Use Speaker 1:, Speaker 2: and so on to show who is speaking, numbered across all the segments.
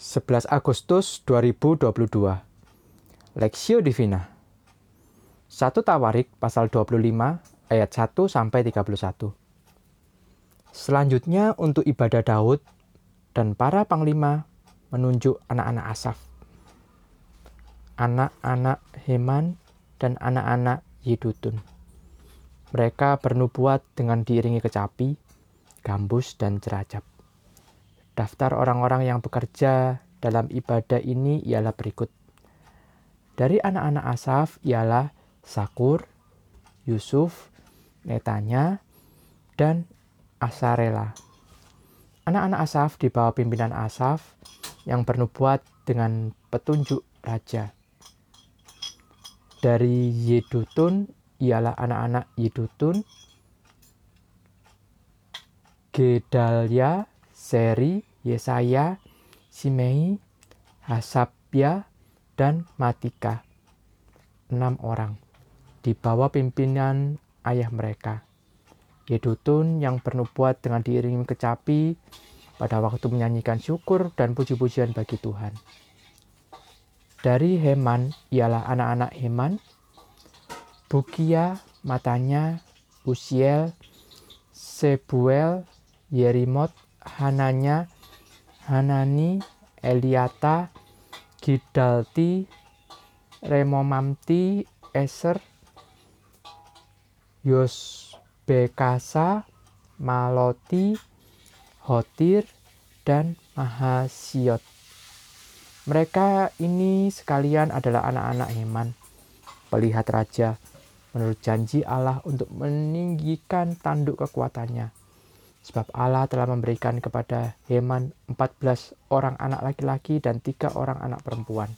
Speaker 1: 11 Agustus 2022 Lexio Divina. 1 Tawarik pasal 25 ayat 1 sampai 31 Selanjutnya untuk ibadah Daud dan para panglima menunjuk anak-anak Asaf. Anak-anak Heman dan anak-anak Yedutun. Mereka bernubuat dengan diiringi kecapi, gambus, dan ceracap. Daftar orang-orang yang bekerja dalam ibadah ini ialah berikut. Dari anak-anak Asaf ialah Sakur, Yusuf, Netanya, dan Asarela. Anak-anak Asaf di bawah pimpinan Asaf yang bernubuat dengan petunjuk raja. Dari Yedutun ialah anak-anak Yedutun, Gedalia, Seri, Yesaya, Simei, Hasabya, dan Matika. Enam orang di bawah pimpinan ayah mereka. Yedutun yang bernubuat dengan diiringi kecapi pada waktu menyanyikan syukur dan puji-pujian bagi Tuhan. Dari Heman ialah anak-anak Heman, Bukia, matanya, Usiel, Sebuel, Yerimot, Hananya, Hanani, Eliata, Gidalti, Remomamti, Eser, Yosbekasa, Maloti, Hotir, dan Mahasiot. Mereka ini sekalian adalah anak-anak Heman, pelihat raja, menurut janji Allah untuk meninggikan tanduk kekuatannya Sebab Allah telah memberikan kepada Heman 14 orang anak laki-laki dan tiga orang anak perempuan.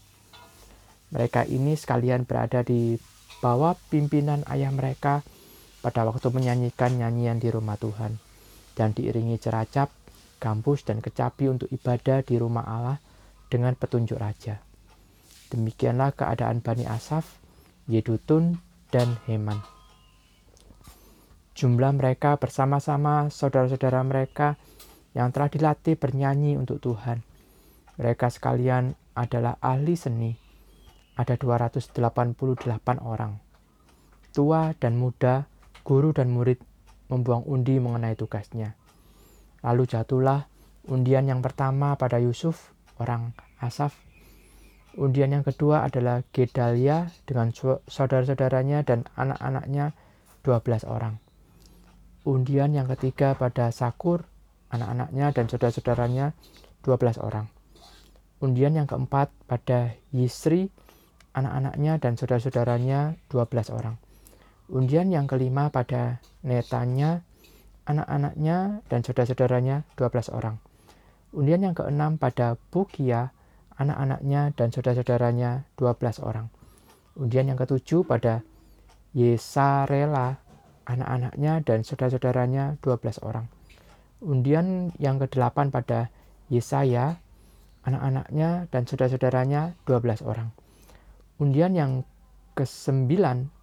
Speaker 1: Mereka ini sekalian berada di bawah pimpinan ayah mereka pada waktu menyanyikan nyanyian di rumah Tuhan dan diiringi ceracap, kampus, dan kecapi untuk ibadah di rumah Allah dengan petunjuk raja. Demikianlah keadaan Bani Asaf, Yedutun, dan Heman. Jumlah mereka bersama-sama saudara-saudara mereka yang telah dilatih bernyanyi untuk Tuhan. Mereka sekalian adalah ahli seni. Ada 288 orang. Tua dan muda, guru dan murid membuang undi mengenai tugasnya. Lalu jatuhlah undian yang pertama pada Yusuf, orang Asaf. Undian yang kedua adalah Gedalia dengan saudara-saudaranya dan anak-anaknya 12 orang undian yang ketiga pada Sakur, anak-anaknya dan saudara-saudaranya 12 orang. Undian yang keempat pada Yisri, anak-anaknya dan saudara-saudaranya 12 orang. Undian yang kelima pada Netanya, anak-anaknya dan saudara-saudaranya 12 orang. Undian yang keenam pada Bukia, anak-anaknya dan saudara-saudaranya 12 orang. Undian yang ketujuh pada Yesarela, anak-anaknya dan saudara-saudaranya 12 orang. Undian yang ke-8 pada Yesaya, anak-anaknya dan saudara-saudaranya 12 orang. Undian yang ke-9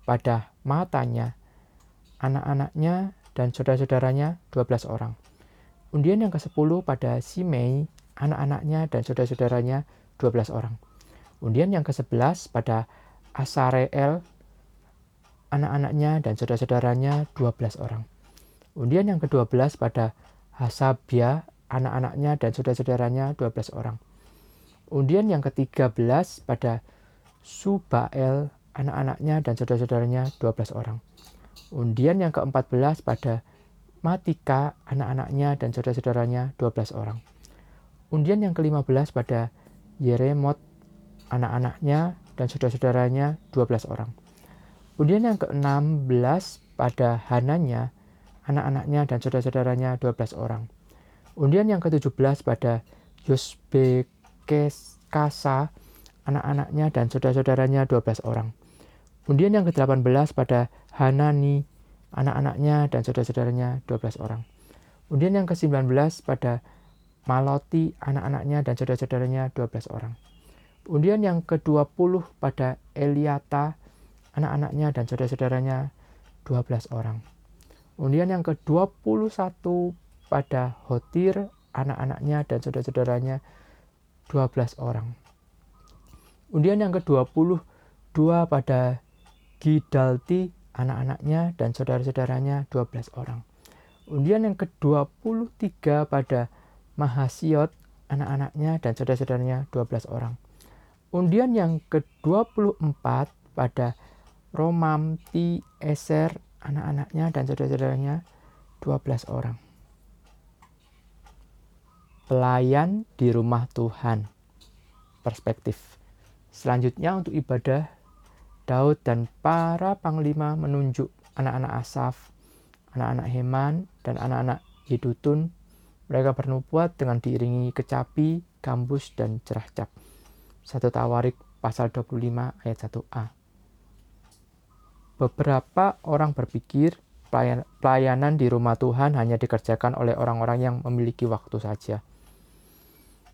Speaker 1: pada Matanya, anak-anaknya dan saudara-saudaranya 12 orang. Undian yang ke-10 pada Simei, anak-anaknya dan saudara-saudaranya 12 orang. Undian yang ke-11 pada Asareel, anak-anaknya dan saudara-saudaranya 12 orang. Undian yang ke-12 pada Hasabia, anak-anaknya dan saudara-saudaranya 12 orang. Undian yang ke-13 pada Subael, anak-anaknya dan saudara-saudaranya 12 orang. Undian yang ke-14 pada Matika, anak-anaknya dan saudara-saudaranya 12 orang. Undian yang ke-15 pada Yeremot, anak-anaknya dan saudara-saudaranya 12 orang. Kemudian yang ke-16 pada Hananya, anak-anaknya dan saudara-saudaranya 12 orang. Undian yang ke-17 pada Yosbekesa, anak-anaknya dan saudara-saudaranya 12 orang. Undian yang ke-18 pada Hanani, anak-anaknya dan saudara-saudaranya 12 orang. Undian yang ke-19 pada Maloti, anak-anaknya dan saudara-saudaranya 12 orang. Undian yang ke-20 pada Eliata, anak-anaknya dan saudara-saudaranya 12 orang. Undian yang ke-21 pada Hotir, anak-anaknya dan saudara-saudaranya 12 orang. Undian yang ke-22 pada Gidalti, anak-anaknya dan saudara-saudaranya 12 orang. Undian yang ke-23 pada Mahasiot, anak-anaknya dan saudara-saudaranya 12 orang. Undian yang ke-24 pada Romamti Eser, anak-anaknya dan saudara-saudaranya 12 orang. Pelayan di rumah Tuhan. Perspektif. Selanjutnya untuk ibadah, Daud dan para panglima menunjuk anak-anak Asaf, anak-anak Heman, dan anak-anak Yedutun. Mereka bernubuat dengan diiringi kecapi, gambus, dan cerah cap. Satu Tawarik pasal 25 ayat 1a. Beberapa orang berpikir pelayanan di rumah Tuhan hanya dikerjakan oleh orang-orang yang memiliki waktu saja.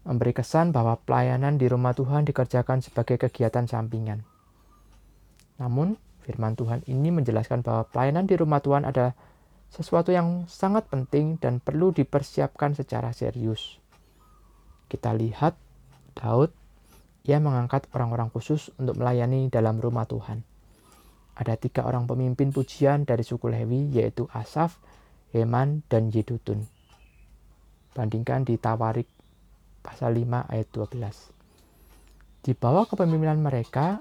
Speaker 1: Memberi kesan bahwa pelayanan di rumah Tuhan dikerjakan sebagai kegiatan sampingan. Namun, firman Tuhan ini menjelaskan bahwa pelayanan di rumah Tuhan adalah sesuatu yang sangat penting dan perlu dipersiapkan secara serius. Kita lihat Daud, ia mengangkat orang-orang khusus untuk melayani dalam rumah Tuhan. Ada tiga orang pemimpin pujian dari suku Lewi, yaitu Asaf, Heman, dan Yedutun. Bandingkan di Tawarik pasal 5 ayat 12. Di bawah kepemimpinan mereka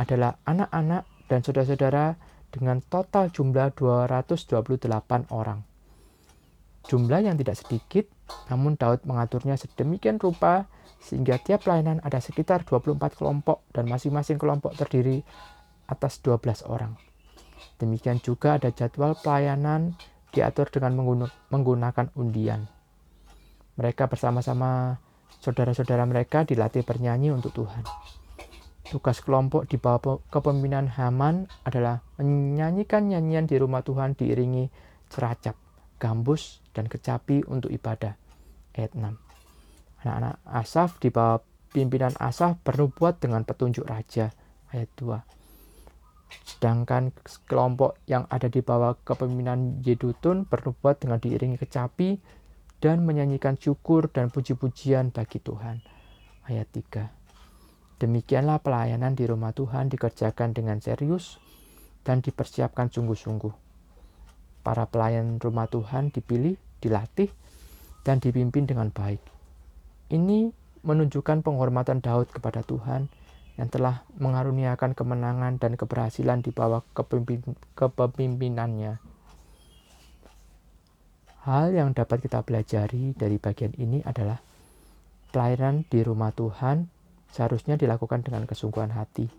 Speaker 1: adalah anak-anak dan saudara-saudara dengan total jumlah 228 orang. Jumlah yang tidak sedikit, namun Daud mengaturnya sedemikian rupa sehingga tiap pelayanan ada sekitar 24 kelompok dan masing-masing kelompok terdiri atas 12 orang. Demikian juga ada jadwal pelayanan diatur dengan menggunakan undian. Mereka bersama-sama saudara-saudara mereka dilatih bernyanyi untuk Tuhan. Tugas kelompok di bawah kepemimpinan Haman adalah menyanyikan nyanyian di rumah Tuhan diiringi ceracap, gambus, dan kecapi untuk ibadah. Ayat 6. Anak-anak Asaf di bawah pimpinan Asaf bernubuat dengan petunjuk raja. Ayat 2. Sedangkan kelompok yang ada di bawah kepemimpinan Yedutun bernubuat dengan diiringi kecapi dan menyanyikan syukur dan puji-pujian bagi Tuhan. Ayat 3. Demikianlah pelayanan di rumah Tuhan dikerjakan dengan serius dan dipersiapkan sungguh-sungguh. Para pelayan rumah Tuhan dipilih, dilatih, dan dipimpin dengan baik. Ini menunjukkan penghormatan Daud kepada Tuhan yang telah mengaruniakan kemenangan dan keberhasilan di bawah kepemimpin, kepemimpinannya. Hal yang dapat kita pelajari dari bagian ini adalah pelayanan di rumah Tuhan seharusnya dilakukan dengan kesungguhan hati.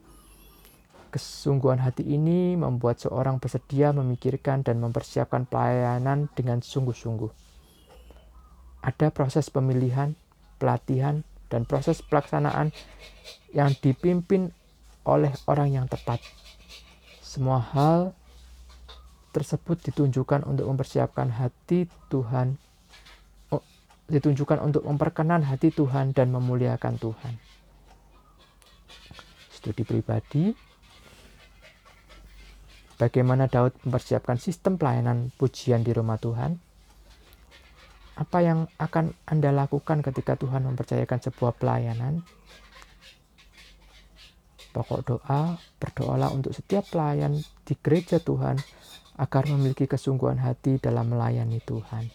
Speaker 1: Kesungguhan hati ini membuat seorang bersedia memikirkan dan mempersiapkan pelayanan dengan sungguh-sungguh. Ada proses pemilihan, pelatihan, dan proses pelaksanaan yang dipimpin oleh orang yang tepat. Semua hal tersebut ditunjukkan untuk mempersiapkan hati Tuhan, oh, ditunjukkan untuk memperkenan hati Tuhan dan memuliakan Tuhan studi pribadi, bagaimana Daud mempersiapkan sistem pelayanan pujian di rumah Tuhan, apa yang akan Anda lakukan ketika Tuhan mempercayakan sebuah pelayanan. Pokok doa, berdoalah untuk setiap pelayan di gereja Tuhan agar memiliki kesungguhan hati dalam melayani Tuhan.